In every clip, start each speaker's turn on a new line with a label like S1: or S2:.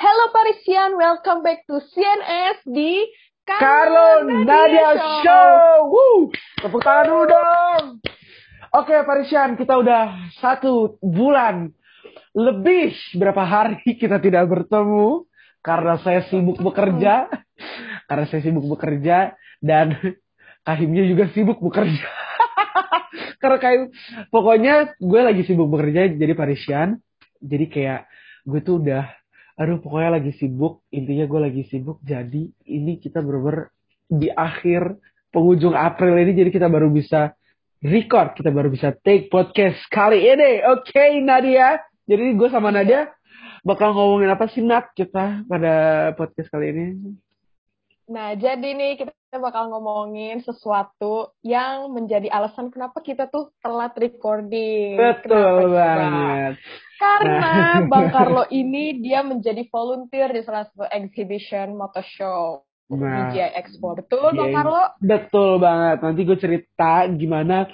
S1: Hello Parisian, welcome back to CNS di
S2: Carlo Nadia Show. Woo! Tepuk tangan dulu dong. Oke Parisian, kita udah satu bulan lebih berapa hari kita tidak bertemu karena saya sibuk bekerja, karena saya sibuk bekerja dan Kahimnya juga sibuk bekerja. karena kayak pokoknya gue lagi sibuk bekerja jadi Parisian, jadi kayak gue tuh udah aduh pokoknya lagi sibuk. Intinya gue lagi sibuk. Jadi ini kita bener di akhir penghujung April ini jadi kita baru bisa record. Kita baru bisa take podcast kali ini. Oke okay, Nadia. Jadi gue sama Nadia bakal ngomongin apa sih Nat? Kita pada podcast kali ini
S1: Nah, jadi nih kita bakal ngomongin sesuatu yang menjadi alasan kenapa kita tuh telat recording.
S2: Betul banget.
S1: Karena nah. Bang Carlo ini dia menjadi volunteer di salah satu exhibition motor show. Nah, DJI Expo. Betul, Bang Carlo?
S2: Betul banget. Nanti gue cerita gimana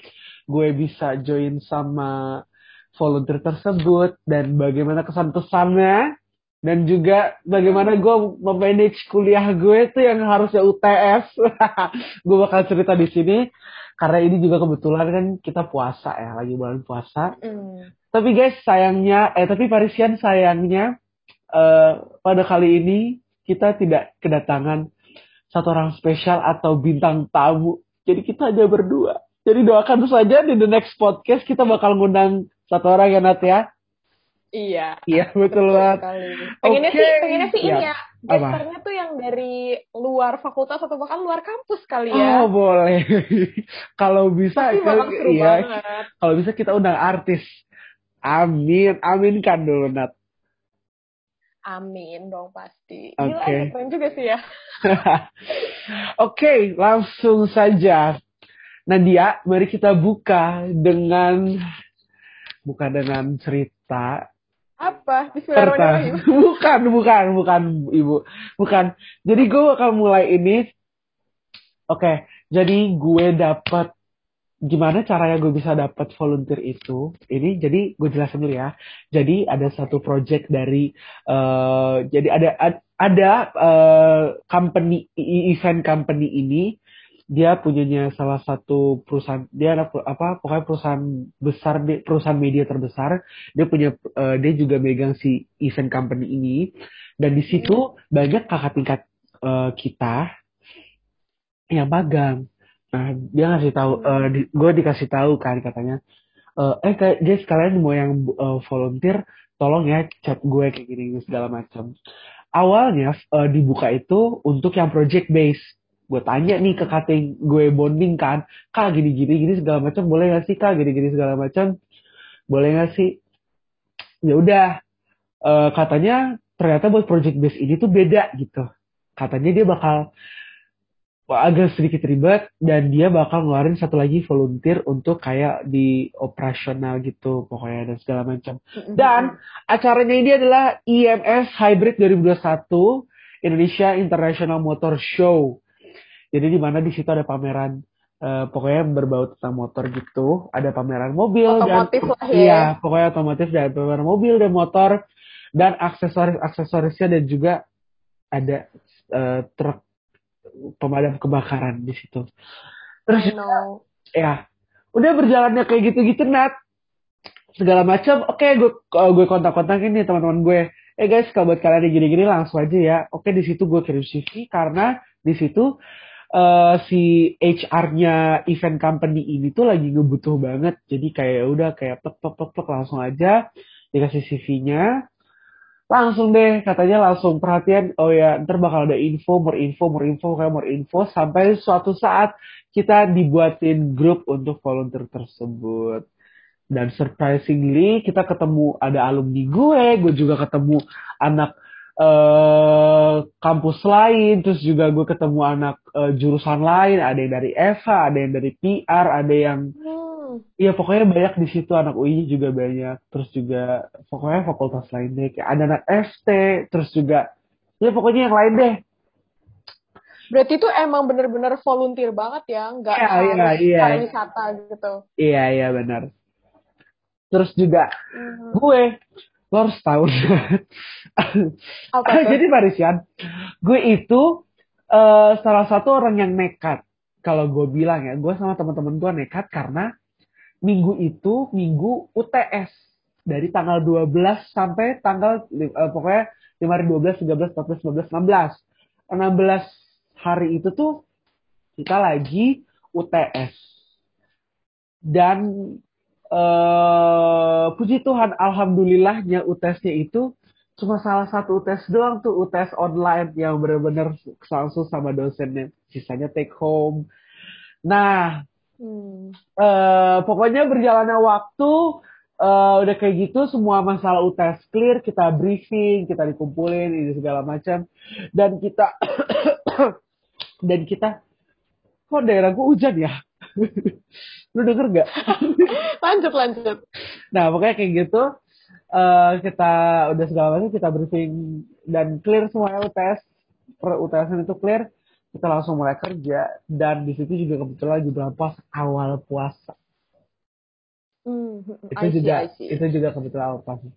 S2: gue bisa join sama volunteer tersebut dan bagaimana kesan-kesannya dan juga bagaimana gue memanage kuliah gue itu yang harusnya UTS. gue bakal cerita di sini karena ini juga kebetulan kan kita puasa ya, lagi bulan puasa. Mm. Tapi guys, sayangnya eh tapi Parisian sayangnya uh, pada kali ini kita tidak kedatangan satu orang spesial atau bintang tamu. Jadi kita aja berdua. Jadi doakan saja di the next podcast kita bakal ngundang satu orang ya Nat ya.
S1: Iya.
S2: Iya betul banget.
S1: Pengennya okay. sih, pengennya sih ya. ini ya. Gesternya tuh yang dari luar fakultas atau bahkan luar kampus kali ya.
S2: Oh boleh. kalau bisa, kalau iya. Kalau bisa kita undang artis. Amin, amin kan dulu Nat.
S1: Amin dong pasti. Oke. Okay. keren juga sih ya.
S2: Oke, okay, langsung saja. Nadia, mari kita buka dengan buka dengan cerita
S1: apa?
S2: Bismillahirrahmanirrahim. Bukan, bukan, bukan, Ibu. Bukan. Jadi gue akan mulai ini. Oke, okay, jadi gue dapat gimana caranya gue bisa dapat volunteer itu? Ini jadi gue jelasin dulu ya. Jadi ada satu project dari uh, jadi ada ada uh, company event company ini dia punyanya salah satu perusahaan dia ada apa pokoknya perusahaan besar perusahaan media terbesar. Dia punya uh, dia juga megang si event company ini. Dan di situ banyak kakak tingkat uh, kita yang magang. Nah dia ngasih tahu uh, di, gue dikasih tahu kan katanya uh, eh kayak dia sekalian mau yang uh, volunteer tolong ya chat gue kayak gini segala macam. Awalnya uh, dibuka itu untuk yang project base gue tanya nih ke cutting gue bonding kan kak gini gini gini segala macam boleh gak sih kak? Gini gini segala macam. Boleh gak sih? Ya udah uh, katanya ternyata buat project base ini tuh beda gitu. Katanya dia bakal agak sedikit ribet dan dia bakal ngeluarin satu lagi volunteer untuk kayak di operasional gitu pokoknya dan segala macam. Dan acaranya ini adalah IMS Hybrid 2021 Indonesia International Motor Show. Jadi di mana di situ ada pameran uh, pokoknya berbau tentang motor gitu. Ada pameran mobil
S1: otomotif dan
S2: lah ya. iya, pokoknya otomotif dan pameran mobil dan motor dan aksesoris-aksesorisnya dan juga ada uh, truk pemadam kebakaran di situ. Terus ya, udah berjalannya kayak gitu-gitu Nat. Segala macam. Oke, okay, gue gue kontak-kontakin nih teman-teman gue. Eh guys, kalau buat kalian yang gini-gini langsung aja ya. Oke, di situ gue kirim CV karena di situ uh, si HR-nya event company ini tuh lagi ngebutuh banget. Jadi kayak ya udah kayak plek plek plek plek langsung aja dikasih CV-nya. Langsung deh katanya langsung perhatian oh ya ntar bakal ada info, more info, more info, kayak more info sampai suatu saat kita dibuatin grup untuk volunteer tersebut. Dan surprisingly kita ketemu ada alumni gue, gue juga ketemu anak uh, kampus lain, terus juga gue ketemu anak uh, jurusan lain, ada yang dari EVA, ada yang dari PR, ada yang hmm. Iya hmm. pokoknya banyak di situ anak UI juga banyak, terus juga pokoknya fakultas lain deh, kayak ada anak FT, terus juga ya pokoknya yang lain deh.
S1: Berarti itu emang bener-bener volunteer banget ya, nggak ya, harus iya, iya. wisata gitu.
S2: Iya iya benar. Terus juga hmm. gue lo harus tahu jadi Marisian gue itu uh, salah satu orang yang nekat kalau gue bilang ya gue sama teman-teman gue nekat karena minggu itu minggu UTS dari tanggal 12 sampai tanggal uh, pokoknya 5 hari 12, 13, 14, 15, 16. 16 hari itu tuh kita lagi UTS. Dan uh, puji Tuhan, alhamdulillahnya UTS-nya itu cuma salah satu UTS doang tuh, UTS online yang benar-benar langsung sama dosennya. Sisanya take home. Nah, hmm. uh, pokoknya berjalannya waktu, uh, udah kayak gitu semua masalah UTS clear, kita briefing, kita dikumpulin, ini segala macam. Dan kita, dan kita kok daerah gue hujan ya? Lu denger gak?
S1: lanjut, lanjut.
S2: Nah, pokoknya kayak gitu. Uh, kita udah segala macam kita briefing dan clear semua UTS per UTS itu clear kita langsung mulai kerja dan di situ juga kebetulan lagi bulan puasa awal puasa mm, itu juga see, itu juga kebetulan awal puasa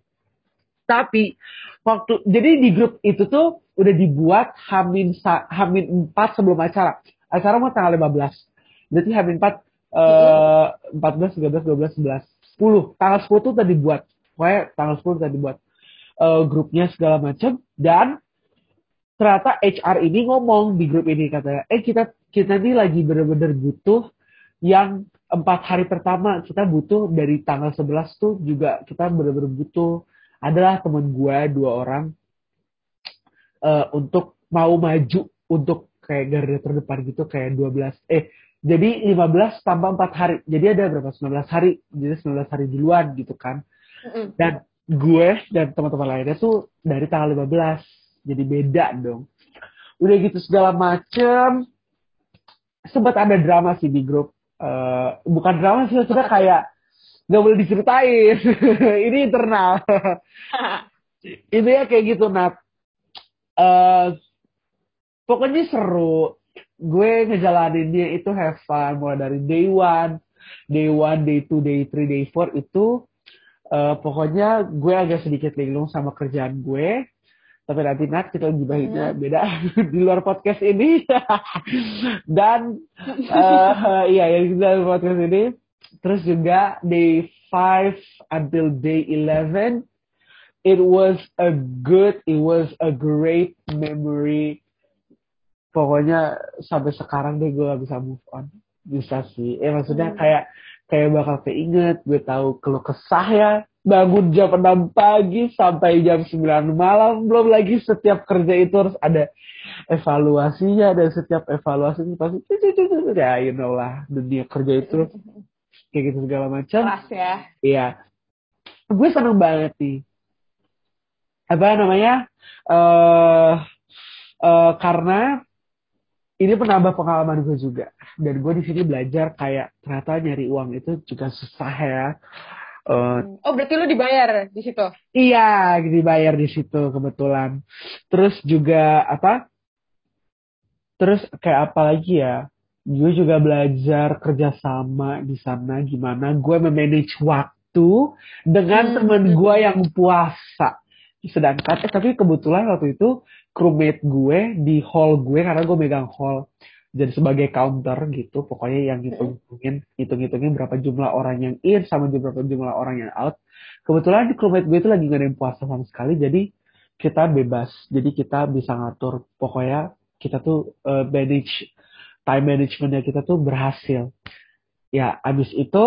S2: tapi waktu jadi di grup itu tuh udah dibuat hamin hamin empat sebelum acara acara mau tanggal 15. Berarti Hamin 4 uh, 14, 13, 12, 11, 10. Tanggal 10 tuh tadi buat. Pokoknya tanggal 10 tadi buat uh, grupnya segala macam dan ternyata HR ini ngomong di grup ini katanya, eh kita kita ini lagi bener-bener butuh yang empat hari pertama kita butuh dari tanggal 11 tuh juga kita bener-bener butuh adalah teman gue dua orang uh, untuk mau maju untuk kayak garda terdepan gitu kayak 12 eh jadi 15 tambah 4 hari. Jadi ada berapa? 19 hari. Jadi 19 hari duluan gitu kan. Mm-hmm. dan gue dan teman-teman lainnya tuh dari tanggal 15 jadi beda dong. Udah gitu segala macem. Sempat ada drama sih di grup. Uh, bukan drama sih sudah kayak nggak boleh diceritain. Ini internal. Itu ya kayak gitu Nat. Uh, pokoknya seru gue ngejalaninnya itu have fun mulai dari day one day one day two day three day four itu uh, pokoknya gue agak sedikit linglung sama kerjaan gue. Tapi nanti nak kita gibahinnya hmm. beda di luar podcast ini. Dan uh, iya yang di luar podcast ini. Terus juga day five until day eleven it was a good it was a great memory pokoknya sampai sekarang deh gue gak bisa move on. Bisa sih. Eh maksudnya hmm. kayak kayak bakal keinget gue tahu keluh kesah ya. Bangun jam 6 pagi sampai jam 9 malam. Belum lagi setiap kerja itu harus ada evaluasinya dan setiap evaluasi itu pasti ya you know lah dunia kerja itu. Kayak gitu segala macam.
S1: Ya.
S2: Iya. Gue seneng banget nih. Apa namanya? Eh uh, uh, karena ini penambah pengalaman gue juga. Dan gue di sini belajar kayak ternyata nyari uang itu juga susah ya.
S1: Uh, oh berarti lu dibayar di situ?
S2: iya dibayar di situ kebetulan. Terus juga apa? Terus kayak apa lagi ya? Gue juga belajar kerjasama di sana gimana gue memanage waktu dengan hmm. temen gue yang puasa sedangkan eh tapi kebetulan waktu itu crewmate gue di hall gue karena gue megang hall jadi sebagai counter gitu pokoknya yang hitung-hitungin hitung-hitungin berapa jumlah orang yang in sama berapa jumlah orang yang out. Kebetulan crewmate gue itu lagi gak ada yang puasa sama sekali jadi kita bebas jadi kita bisa ngatur pokoknya kita tuh uh, manage time managementnya kita tuh berhasil. Ya abis itu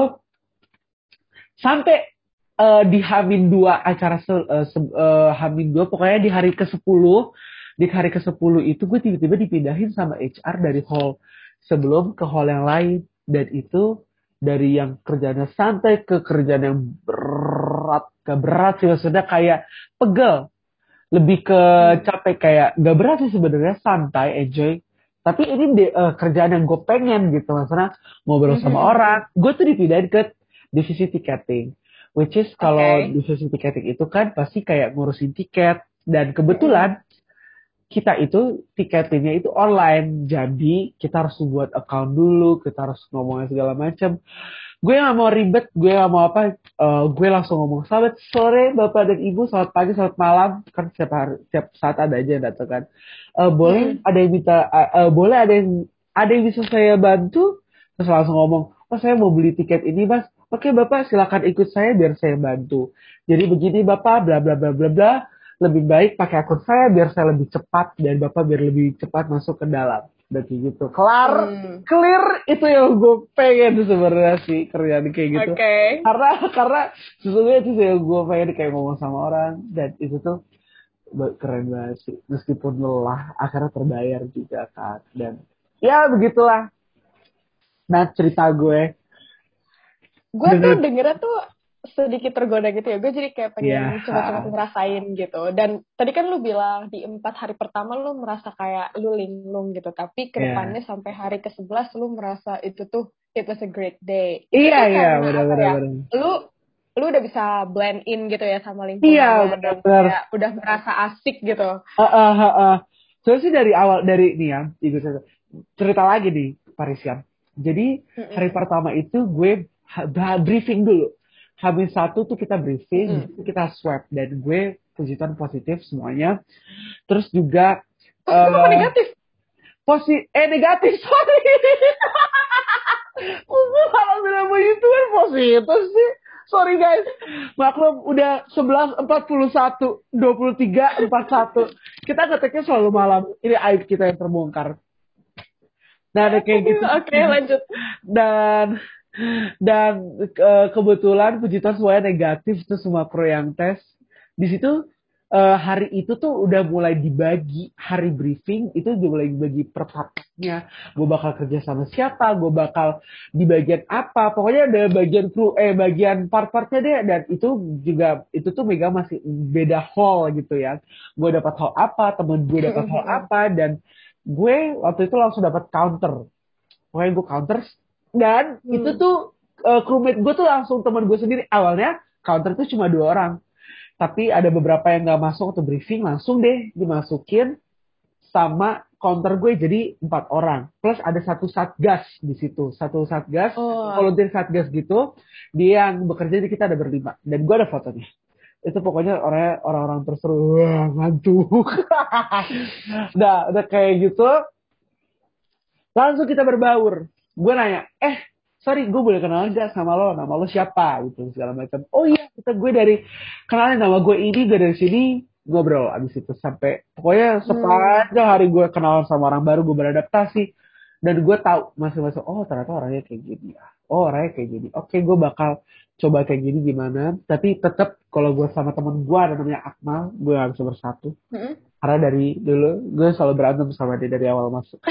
S2: sampai uh, di Hamin dua acara se, uh, se, uh, Hamin dua pokoknya di hari ke sepuluh di hari ke-10 itu gue tiba-tiba dipindahin sama HR dari hall sebelum ke hall yang lain. Dan itu dari yang kerjanya santai ke kerjaan yang berat ke berat sih maksudnya kayak pegel. Lebih ke capek kayak gak berat sih sebenarnya santai enjoy. Tapi ini de, uh, kerjaan yang gue pengen gitu maksudnya ngobrol sama mm-hmm. orang. Gue tuh dipindahin ke divisi tiketing which is kalau okay. divisi tiketing itu kan pasti kayak ngurusin tiket. Dan kebetulan kita itu tiketingnya itu online. Jadi kita harus buat account dulu kita harus ngomongin segala macam. Gue gak mau ribet gue gak mau apa uh, gue langsung ngomong selamat sore bapak dan ibu selamat pagi selamat malam. Kan setiap hari setiap saat ada aja yang datang kan. Uh, boleh hmm. ada yang minta uh, uh, boleh ada yang ada yang bisa saya bantu? Terus langsung ngomong oh saya mau beli tiket ini mas oke bapak silakan ikut saya biar saya bantu. Jadi begini bapak bla bla bla bla bla. Lebih baik pakai akun saya biar saya lebih cepat dan bapak biar lebih cepat masuk ke dalam. Dan kayak gitu. Kelar hmm. clear itu yang gue pengen sebenarnya sih kerjaan kayak gitu.
S1: Okay.
S2: karena karena sesungguhnya itu yang gue pengen kayak ngomong sama orang. Dan itu tuh keren banget sih. Meskipun lelah akhirnya terbayar juga kan dan ya begitulah. Nah cerita gue
S1: gue tuh dengernya tuh sedikit tergoda gitu ya. Gue jadi kayak pengen yeah. coba-coba ngerasain gitu. Dan tadi kan lu bilang di empat hari pertama lu merasa kayak lu linglung gitu. Tapi ke depannya yeah. sampai hari ke sebelas lu merasa itu tuh it was a great day.
S2: Iya iya. benar-benar
S1: ya, lu lu udah bisa blend in gitu ya sama lingkungan
S2: iya benar benar
S1: udah merasa asik gitu.
S2: Uh, uh, uh, uh. so sih dari awal dari nih ya cerita lagi nih Parisian. Jadi hari pertama itu gue briefing dulu habis satu tuh kita briefing, hmm. kita swab dan gue puji Tuhan positif semuanya. Terus juga
S1: positif uh, negatif?
S2: Posi eh negatif, sorry. kalau bilang begitu kan positif sih. Sorry guys, maklum udah 11, 41, 23, 41. Kita ngeteknya selalu malam. Ini aib kita yang terbongkar. Nah, kayak gitu.
S1: Oke, okay, lanjut.
S2: Dan dan uh, kebetulan puji Tuhan semuanya negatif tuh semua kru yang tes. Di situ uh, hari itu tuh udah mulai dibagi. Hari briefing itu udah mulai dibagi per partnya. Gue bakal kerja sama siapa gue bakal di bagian apa. Pokoknya ada bagian kru eh bagian part-partnya deh. Dan itu juga itu tuh Mega masih beda hall gitu ya. Gue dapat hall apa temen gue dapat hall apa. Dan gue waktu itu langsung dapat counter. Pokoknya gue counter dan hmm. itu tuh uh, crewmate gue tuh langsung teman gue sendiri. Awalnya counter itu cuma dua orang. Tapi ada beberapa yang nggak masuk atau briefing langsung deh dimasukin sama counter gue jadi empat orang. Plus ada satu satgas di situ. Satu satgas oh. volunteer satgas gitu. Dia yang bekerja di kita ada berlima. Dan gue ada fotonya. Itu pokoknya orang orang-orang terseru wah ngantuk. Nah udah kayak gitu. Langsung kita berbaur gue nanya eh sorry gue boleh kenal gak sama lo? Nama lo siapa? Gitu segala macam. Oh iya kita gue dari kenalin nama gue ini gue dari sini. Ngobrol abis itu sampai pokoknya sepanjang hmm. hari gue kenalan sama orang baru gue beradaptasi dan gue tahu masing-masing oh ternyata orangnya kayak gini ya. Oh orangnya kayak gini. Oke gue bakal coba kayak gini gimana? Tapi tetap kalau gue sama temen gue ada namanya Akmal gue bisa bersatu. Mm-hmm. Karena dari dulu gue selalu berantem sama dia dari awal masuk.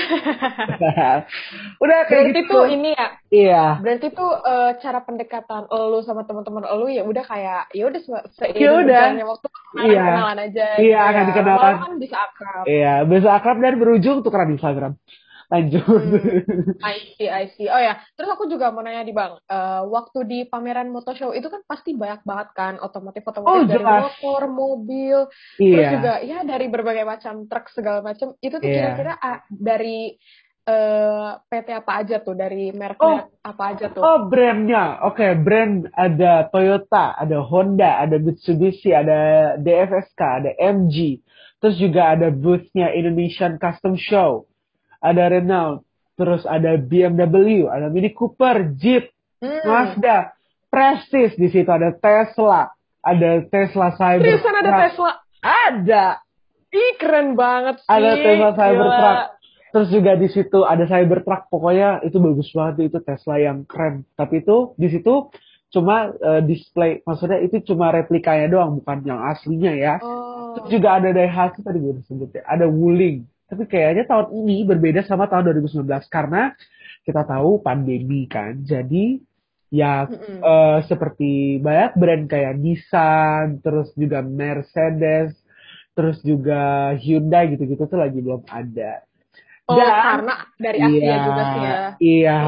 S2: Udah kayak
S1: berarti gitu. tuh ini ya?
S2: Iya.
S1: Berarti tuh uh, cara pendekatan lo sama teman-teman lo ya udah kayak ya udah
S2: ya udah.
S1: waktu iya. kenalan aja
S2: iya gitu akan ya. dikenalkan.
S1: Kan bisa akrab.
S2: Iya bisa akrab dan berujung tukeran Instagram lanjut. Hmm,
S1: I see, I see. Oh ya, terus aku juga mau nanya di bang, uh, waktu di pameran motor show itu kan pasti banyak banget kan otomotif otomotif oh, dari motor, mobil, iya. terus juga ya dari berbagai macam truk segala macam. Itu tuh iya. kira-kira uh, dari uh, eh, PT apa aja tuh, dari merek oh, apa aja tuh?
S2: Oh brandnya, oke okay, brand ada Toyota, ada Honda, ada Mitsubishi, ada DFSK, ada MG, terus juga ada boothnya Indonesian Custom Show ada Renault, terus ada BMW, ada Mini Cooper, Jeep, hmm. Mazda, Prestige di situ ada Tesla, ada Tesla Cybertruck.
S1: Seriusan ada Tesla?
S2: Ada.
S1: Ih keren banget sih.
S2: Ada Tesla Cybertruck. Terus juga di situ ada Cybertruck, pokoknya itu bagus banget itu Tesla yang keren. Tapi itu di situ cuma uh, display, maksudnya itu cuma replikanya doang, bukan yang aslinya ya. Oh. Terus juga ada Daihatsu tadi gue sebut ya, ada Wuling. Tapi kayaknya tahun ini berbeda sama tahun 2019 karena kita tahu pandemi kan. Jadi ya mm -hmm. uh, seperti banyak brand kayak Nissan, terus juga Mercedes, terus juga Hyundai gitu-gitu tuh lagi belum ada.
S1: Oh, Dan, karena dari Asia iya, juga sih ya.
S2: Iya.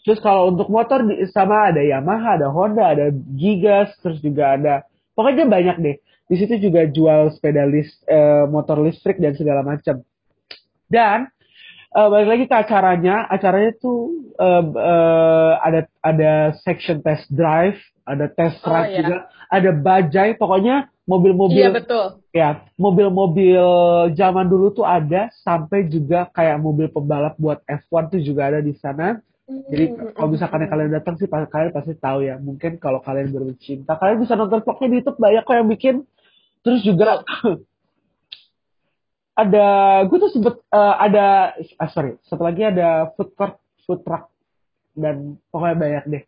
S2: Terus kalau untuk motor sama ada Yamaha, ada Honda, ada Gigas, terus juga ada pokoknya banyak deh. Di situ juga jual sepeda list, eh, motor listrik dan segala macam. Dan uh, balik lagi ke acaranya. Acaranya tuh uh, uh, ada ada section test drive, ada test oh, ride iya. juga, ada bajai, pokoknya mobil-mobil.
S1: Iya betul.
S2: Ya, mobil-mobil zaman dulu tuh ada, sampai juga kayak mobil pembalap buat F1 tuh juga ada di sana. Jadi mm-hmm. kalau misalkan kalian datang sih kalian pasti tahu ya. Mungkin kalau kalian bercinta, kalian bisa nonton vlognya di YouTube banyak kok yang bikin. Terus juga ada gue tuh sempet uh, ada ah, sorry satu lagi ada food court food truck dan pokoknya banyak deh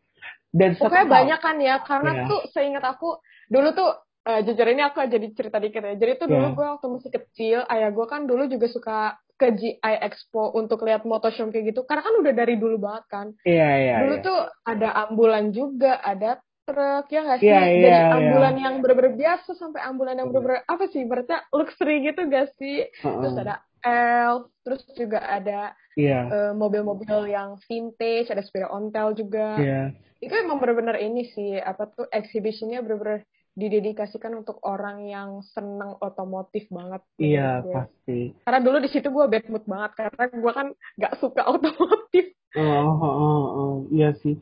S2: dan
S1: pokoknya banyak kan ya karena yeah. tuh seingat aku dulu tuh uh, jujur ini aku jadi cerita dikit ya jadi tuh dulu yeah. gue waktu masih kecil ayah gue kan dulu juga suka ke GI Expo untuk lihat motoshow kayak gitu karena kan udah dari dulu banget kan
S2: iya yeah, iya yeah,
S1: dulu
S2: yeah.
S1: tuh ada ambulan juga ada truk ya nggak sih yeah, yeah, dari yeah, ambulan yeah. yang bener-bener biasa sampai ambulan yang bener-bener apa sih berarti luxury gitu gak sih uh-uh. terus ada elf terus juga ada yeah. Iya. uh, mobil-mobil yang vintage ada sepeda ontel juga yeah. itu emang bener-bener ini sih apa tuh exhibitionnya bener-bener didedikasikan untuk orang yang seneng otomotif banget.
S2: Iya pasti.
S1: Karena dulu di situ gue bad mood banget karena gue kan nggak suka otomotif.
S2: Oh, oh, oh, oh, iya sih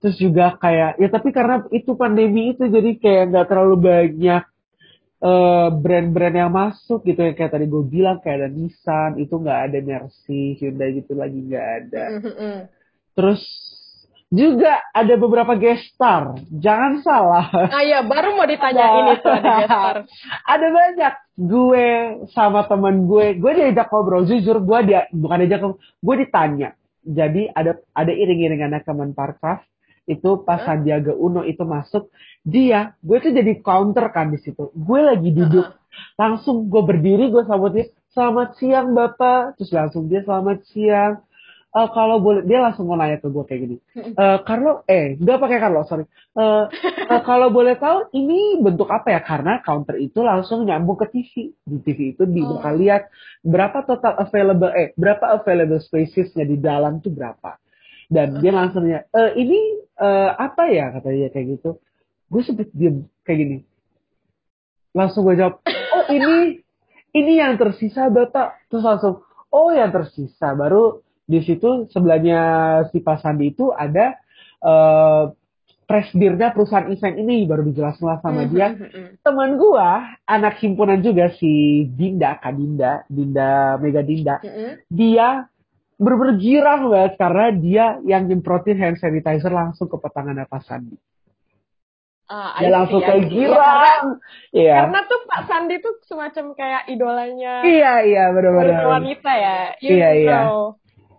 S2: terus juga kayak ya tapi karena itu pandemi itu jadi kayak nggak terlalu banyak uh, brand-brand yang masuk gitu ya. Kayak tadi gue bilang kayak ada Nissan itu nggak ada Mercy Hyundai gitu lagi nggak ada. Mm-hmm. terus juga ada beberapa gestar jangan salah.
S1: Ah ya baru mau ditanya ini tuh ada gestar
S2: ada banyak. Gue sama temen gue gue diajak ngobrol jujur gue dia bukan diajak gue ditanya. Jadi ada ada iring-iringannya Kemenparkraf itu pas Sandiaga Uno itu masuk dia gue tuh jadi counter kan di situ. Gue lagi duduk langsung gue berdiri gue sambut dia selamat siang bapak. Terus langsung dia selamat siang. Uh, kalau boleh dia langsung mau nanya ke gue kayak gini uh, Carlo? Eh nggak pakai Carlo sorry. Uh, uh, kalau boleh tahu ini bentuk apa ya? Karena counter itu langsung nyambung ke TV di TV itu di oh. lihat berapa total available eh berapa available spacesnya di dalam tuh berapa dan dia langsung nanya e, ini uh, apa ya katanya kayak gitu gue sempet diem kayak gini langsung gue jawab oh ini ini yang tersisa bapak terus langsung oh yang tersisa baru di situ sebelahnya si Pak Sandi itu ada uh, presdirnya perusahaan event ini baru dijelasin lah sama dia. Mm-hmm. Teman gua anak himpunan juga si Dinda, Kak Dinda, Dinda Mega Dinda. Mm-hmm. Dia bener-bener girang banget karena dia yang nyemprotin hand sanitizer langsung ke petangan Pak Sandi. Uh, dia langsung kayak girang.
S1: Iya. Karena tuh Pak Sandi tuh semacam kayak idolanya.
S2: Iya iya benar-benar.
S1: Wanita ya.
S2: You iya iya.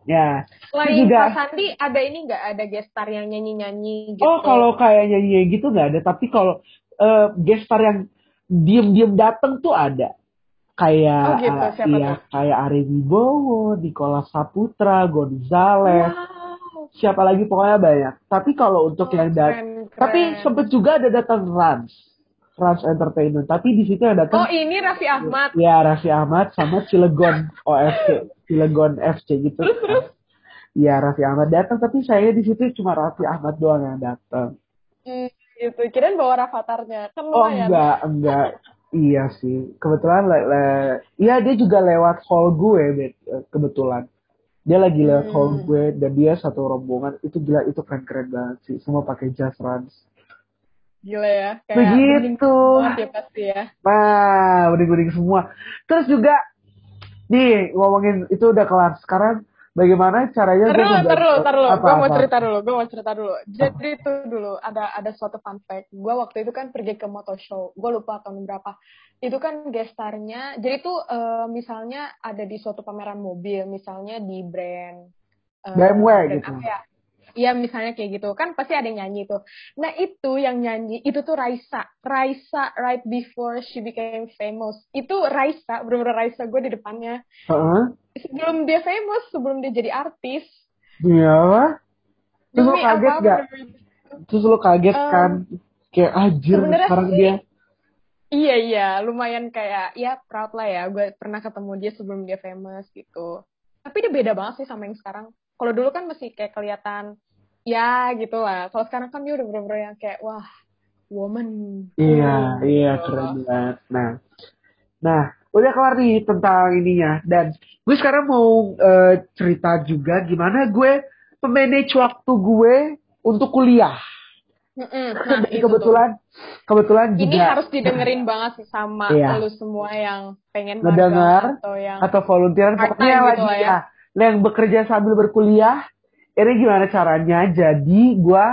S2: Ya.
S1: Selain juga, Pak Sandi ada ini nggak ada gestar yang nyanyi-nyanyi gitu?
S2: Oh kalau kayak nyanyi gitu nggak ada. Tapi kalau uh, gestar yang diem-diem dateng tuh ada kayak oh gitu, siapa ya, kayak Ari Wibowo, Nikola Saputra, Gonzales. Wow. Siapa lagi pokoknya banyak. Tapi kalau untuk oh, yang datang tapi sempet juga ada datang Rans. Rans Entertainment. Tapi di situ yang datang
S1: Oh, ini Raffi Ahmad.
S2: Ya, Raffi Ahmad sama Cilegon OFC, Cilegon FC gitu. Terus, terus? Ya, Raffi Ahmad datang tapi saya di situ cuma Raffi Ahmad doang yang datang.
S1: Hmm, gitu. Kirain bawa rafatarnya.
S2: Kan oh, enggak, enggak. Iya sih, kebetulan le, le iya dia juga lewat hall gue eh, kebetulan. Dia lagi lewat hmm. hall gue dan dia satu rombongan itu gila itu keren keren banget sih, semua pakai jas rans.
S1: Gila ya,
S2: kayak begitu.
S1: Ya pasti ya.
S2: Nah, bening-bening semua. Terus juga nih ngomongin itu udah kelar. Sekarang bagaimana caranya
S1: terus terus terus. Gue mau cerita dulu gue mau cerita dulu. Jadi itu dulu ada ada suatu fun fact. Gue waktu itu kan pergi ke motor show. Gue lupa tahun berapa. Itu kan gestarnya jadi tuh uh, misalnya ada di suatu pameran mobil misalnya di brand
S2: uh, BMW brand gitu.
S1: apa ya Iya misalnya kayak gitu kan pasti ada yang nyanyi tuh. Nah itu yang nyanyi itu tuh Raisa. Raisa right before she became famous. Itu Raisa, bener-bener Raisa gue di depannya.
S2: Uh-huh.
S1: Sebelum dia famous, sebelum dia jadi artis.
S2: Iya. Terus lo kaget gak? Terus lo kaget um, kan? Kayak anjir sekarang sih, dia.
S1: Iya iya, lumayan kayak ya proud lah ya. Gue pernah ketemu dia sebelum dia famous gitu. Tapi dia beda banget sih sama yang sekarang kalau dulu kan masih kayak kelihatan ya gitu lah kalau sekarang kan dia udah bener-bener yang kayak wah woman
S2: iya iya keren banget nah nah udah kelar nih tentang ininya dan gue sekarang mau uh, cerita juga gimana gue memanage waktu gue untuk kuliah.
S1: Nah,
S2: itu kebetulan tuh. kebetulan
S1: juga ini harus didengerin banget sih sama iya. lu semua yang pengen
S2: mendengar atau yang atau volunteer pokoknya gitu lagi ya. ya yang bekerja sambil berkuliah ini gimana caranya? Jadi gue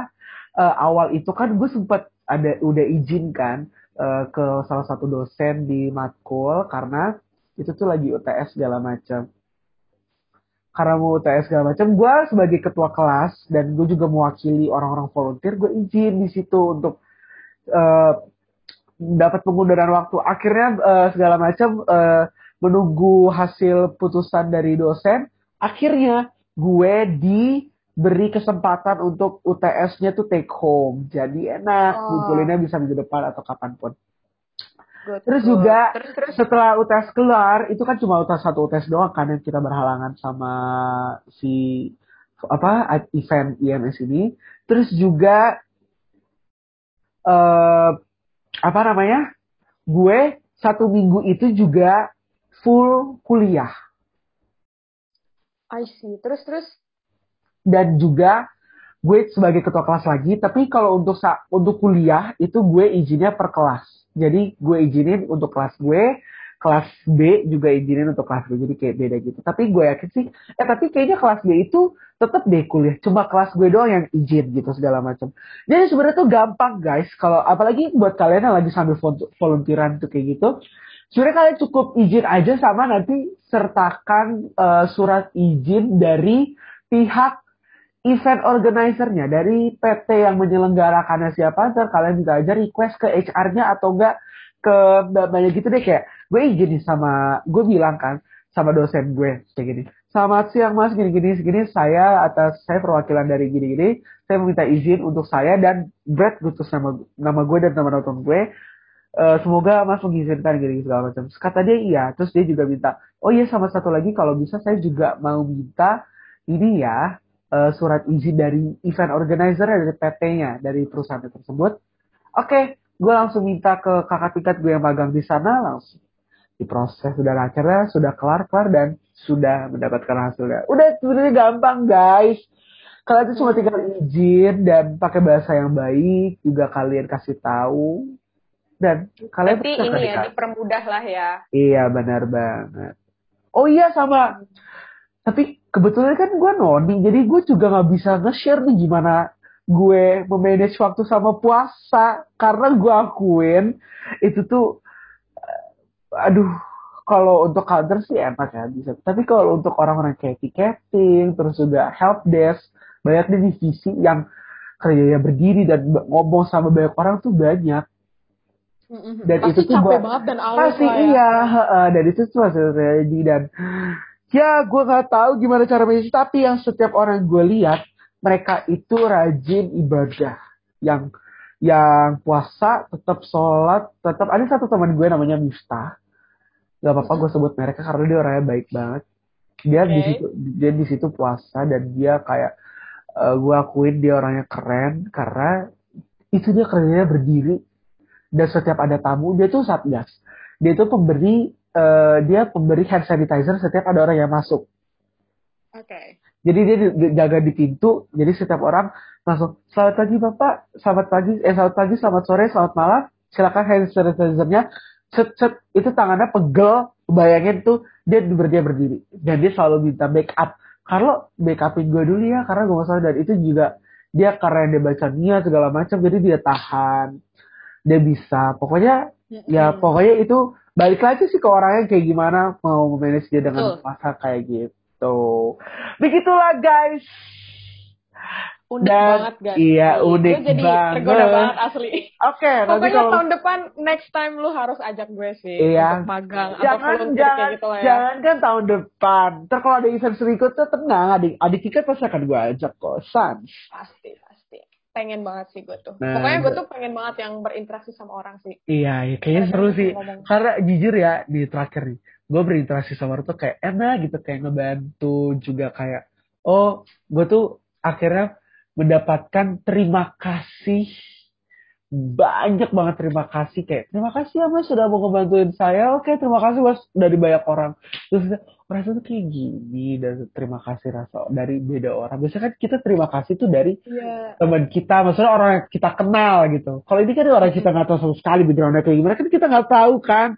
S2: uh, awal itu kan gue sempat ada udah izin kan uh, ke salah satu dosen di matkul karena itu tuh lagi UTS segala macam karena mau UTS segala macam gue sebagai ketua kelas dan gue juga mewakili orang-orang volunteer gue izin di situ untuk uh, dapat pengunduran waktu. Akhirnya uh, segala macam uh, menunggu hasil putusan dari dosen akhirnya gue diberi kesempatan untuk UTS-nya tuh take home jadi enak oh. bisa minggu depan atau kapan pun Good, terus good. juga terus, terus. setelah UTS keluar itu kan cuma UTS satu UTS doang kan yang kita berhalangan sama si apa event IMS ini. Terus juga uh, apa namanya? Gue satu minggu itu juga full kuliah.
S1: I see. Terus terus
S2: dan juga gue sebagai ketua kelas lagi, tapi kalau untuk untuk kuliah itu gue izinnya per kelas. Jadi gue izinin untuk kelas gue, kelas B juga izinin untuk kelas gue. Jadi kayak beda gitu. Tapi gue yakin sih, eh tapi kayaknya kelas B itu tetap deh kuliah. Cuma kelas gue doang yang izin gitu segala macam. Jadi sebenarnya tuh gampang guys. Kalau apalagi buat kalian yang lagi sambil volunteeran tuh kayak gitu. Sebenarnya kalian cukup izin aja sama nanti sertakan uh, surat izin dari pihak event organizer-nya dari PT yang menyelenggarakannya siapa ntar kalian bisa aja request ke HR-nya atau enggak ke banyak gitu deh kayak gue izin sama gue bilang kan sama dosen gue kayak gini. Selamat siang mas. Gini gini segini saya atas saya perwakilan dari gini gini saya meminta izin untuk saya dan Brad gutus nama nama gue dan nama teman gue uh, semoga mas mengizinkan gini segala macam kata dia iya terus dia juga minta oh iya sama satu lagi kalau bisa saya juga mau minta ini ya uh, surat izin dari event organizer dari PT-nya dari perusahaan tersebut. Oke, okay, gue langsung minta ke kakak tingkat gue yang magang di sana langsung diproses sudah akhirnya sudah kelar kelar dan sudah mendapatkan hasilnya. Udah sebenarnya gampang guys. Kalian itu cuma tinggal izin dan pakai bahasa yang baik juga kalian kasih tahu dan kalian
S1: Berarti ini ya dipermudah lah ya.
S2: Iya benar banget. Oh iya sama. Tapi kebetulan kan gue noni jadi gue juga nggak bisa nge-share nih gimana gue memanage waktu sama puasa. Karena gue akuin itu tuh eh, aduh kalau untuk counter sih enak ya bisa. Tapi kalau untuk orang-orang kayak ticketing terus juga help desk banyak divisi yang kerjanya berdiri dan ngomong sama banyak orang tuh banyak
S1: dan pasti itu tuh capek banget dan pasti
S2: ya. iya dan itu tuh hasil terjadi dan ya gue nggak tahu gimana cara meditasi tapi yang setiap orang gue lihat mereka itu rajin ibadah. Yang yang puasa tetap sholat tetap ada satu teman gue namanya Miftah. Gak apa-apa gue sebut mereka karena dia orangnya baik banget. Dia okay. di situ dia di situ puasa dan dia kayak uh, gue akuin dia orangnya keren karena itu dia kerjanya berdiri dan setiap ada tamu dia tuh satgas dia tuh pemberi uh, dia pemberi hand sanitizer setiap ada orang yang masuk.
S1: Oke. Okay.
S2: Jadi dia jaga di pintu, jadi setiap orang langsung selamat pagi bapak, selamat pagi, eh selamat pagi, selamat sore, selamat malam, silakan hand sanitizernya. Set, set, itu tangannya pegel, bayangin tuh dia berdiri berdiri dan dia selalu minta backup. Kalau backupin gue dulu ya, karena gue masalah dan itu juga dia karena dia baca niat segala macam, jadi dia tahan, dia bisa. Pokoknya ya pokoknya itu balik lagi sih ke orangnya kayak gimana mau manage dia dengan masa kayak gitu. Begitulah guys.
S1: Unik Dan, banget guys.
S2: Iya, unik gue jadi banget. tergoda
S1: banget asli.
S2: Oke, okay,
S1: nanti kalau tahun depan next time lu harus ajak gue sih iya. untuk magang
S2: jangan,
S1: atau
S2: jangan,
S1: gitu lah ya.
S2: Jangan kan tahun depan. Ntar kalau ada event berikutnya tenang, adik adik tiket pasti akan gue ajak kok, Sans.
S1: Pasti pengen banget sih gue tuh. Nah, Pokoknya gue tuh pengen banget yang berinteraksi sama orang sih.
S2: Iya, iya kayaknya seru sih. Ngomong. Karena jujur ya di terakhir nih, gue berinteraksi sama orang tuh kayak enak gitu, kayak ngebantu juga kayak, oh gue tuh akhirnya mendapatkan terima kasih banyak banget terima kasih kayak terima kasih ya mas sudah mau ngebantuin saya. Oke terima kasih mas dari banyak orang. Terus orang itu kayak gini dan terima kasih rasa dari beda orang. Biasanya kan kita terima kasih tuh dari yeah. teman kita maksudnya orang yang kita kenal gitu. Kalau ini kan orang kita nggak tahu sama sekali backgroundnya kayak gimana kan kita nggak tahu kan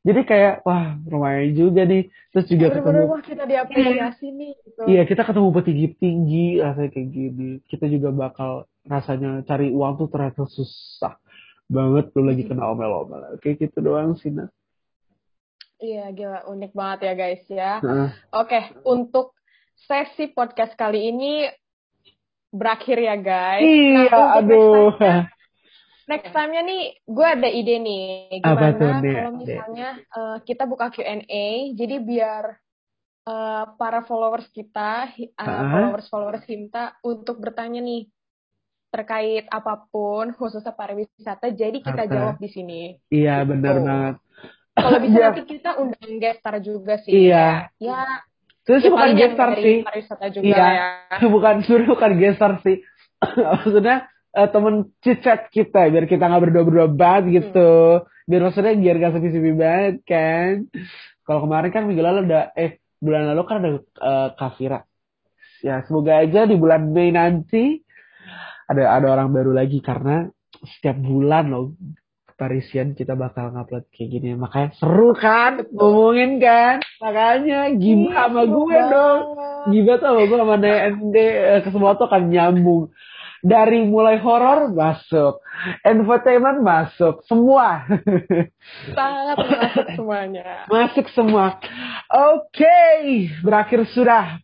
S2: jadi kayak wah lumayan juga nih. Terus juga
S1: Bener -bener, ketemu wah kita diapresiasi iya. nih gitu.
S2: iya kita ketemu petinggi tinggi rasanya kayak gini. Kita juga bakal rasanya cari uang tuh ternyata susah banget tuh lagi kena omel-omel. Kayak gitu doang sih nah
S1: iya gila unik banget ya guys ya. Nah. oke untuk sesi podcast kali ini berakhir ya guys.
S2: Iya nah, aduh.
S1: next time-nya nih gue ada ide nih gimana kalau misalnya uh, kita buka Q&A jadi biar uh, para followers kita uh, uh-huh. followers followers Himta untuk bertanya nih terkait apa pun khususnya pariwisata jadi kita okay. jawab di sini
S2: iya gitu. benar banget
S1: kalau bisa ya. nanti kita undang gestar juga sih
S2: iya
S1: ya
S2: Terus ya, bukan gestar sih.
S1: Pariwisata juga
S2: iya.
S1: ya.
S2: bukan suruh bukan gestar sih. Maksudnya uh, temen cicat kita biar kita nggak berdua berdua banget hmm. gitu. Hmm. biar maksudnya biar gak sepi sepi banget kan? Kalau kemarin kan minggu lalu udah eh bulan lalu kan ada uh, kafira. Ya semoga aja di bulan Mei nanti ada ada orang baru lagi karena setiap bulan loh Parisian kita bakal ngupload kayak gini. Makanya seru kan ngomongin kan? Makanya gimana sama gue dong. gimana sama gue sama DND eh, ke semua tuh kan nyambung dari mulai horor masuk, entertainment masuk, semua.
S1: Sangat masuk semuanya.
S2: Masuk semua. Oke, okay. berakhir sudah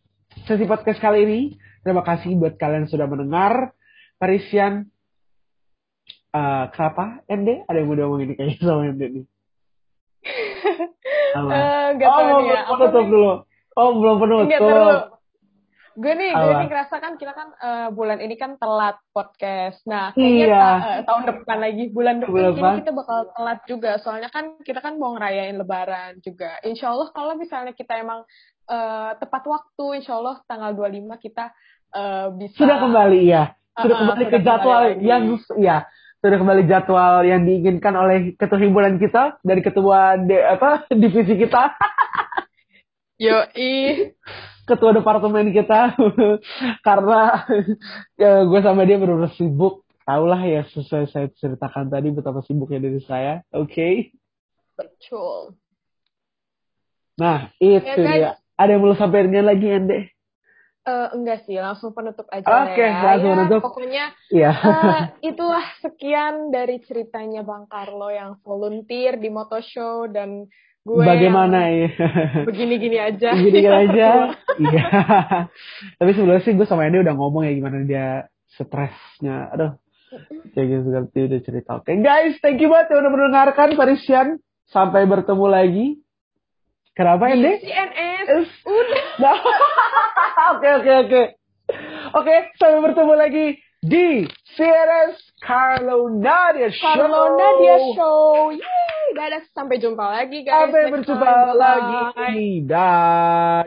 S2: sesi podcast kali ini. Terima kasih buat kalian sudah mendengar. Parisian, uh, kenapa? Ende? Ada yang mau ngomong ini kayaknya sama Ende nih.
S1: Uh, gak oh,
S2: belum
S1: ya.
S2: penutup dulu. Oh, belum penutup
S1: gue nih gue nih ngerasa kan kita kan uh, bulan ini kan telat podcast. Nah kayaknya iya. ta uh, tahun depan lagi bulan depan bulan ini kita bakal telat juga. Soalnya kan kita kan mau ngerayain lebaran juga. Insya Allah kalau misalnya kita emang uh, tepat waktu insya Allah tanggal 25 kita uh, bisa
S2: sudah kembali ya sudah uh, kembali sudah ke jadwal kembali yang ya sudah kembali jadwal yang diinginkan oleh ketua himpunan kita dari ketua de, apa divisi kita.
S1: Yo i
S2: ketua departemen kita karena ya, gue sama dia benar sibuk tahulah ya sesuai saya ceritakan tadi betapa sibuknya dari saya oke okay?
S1: betul
S2: nah itu ya, kan? ya ada yang mau sampaikan lagi Ande
S1: Uh, enggak sih, langsung penutup aja
S2: Oke, okay,
S1: ya.
S2: langsung
S1: ya,
S2: penutup.
S1: Pokoknya
S2: yeah. Iya.
S1: uh, itulah sekian dari ceritanya Bang Carlo yang volunteer di Moto Show dan gue
S2: bagaimana ya?
S1: begini-gini aja.
S2: Begini aja. Iya. Tapi sebenarnya sih gue sama ini udah ngomong ya gimana dia stresnya. Aduh. Kayak gitu seperti udah cerita. Oke okay, guys thank you banget udah mendengarkan Parisian sampai bertemu lagi. Kenapa
S1: ini CNS udah.
S2: Oke oke oke. Oke sampai bertemu lagi di CNS Carlo Nadia Show
S1: Carlo Nadia Show Yeay dadah sampai jumpa lagi guys.
S2: Sampai berjumpa lagi. Dadah.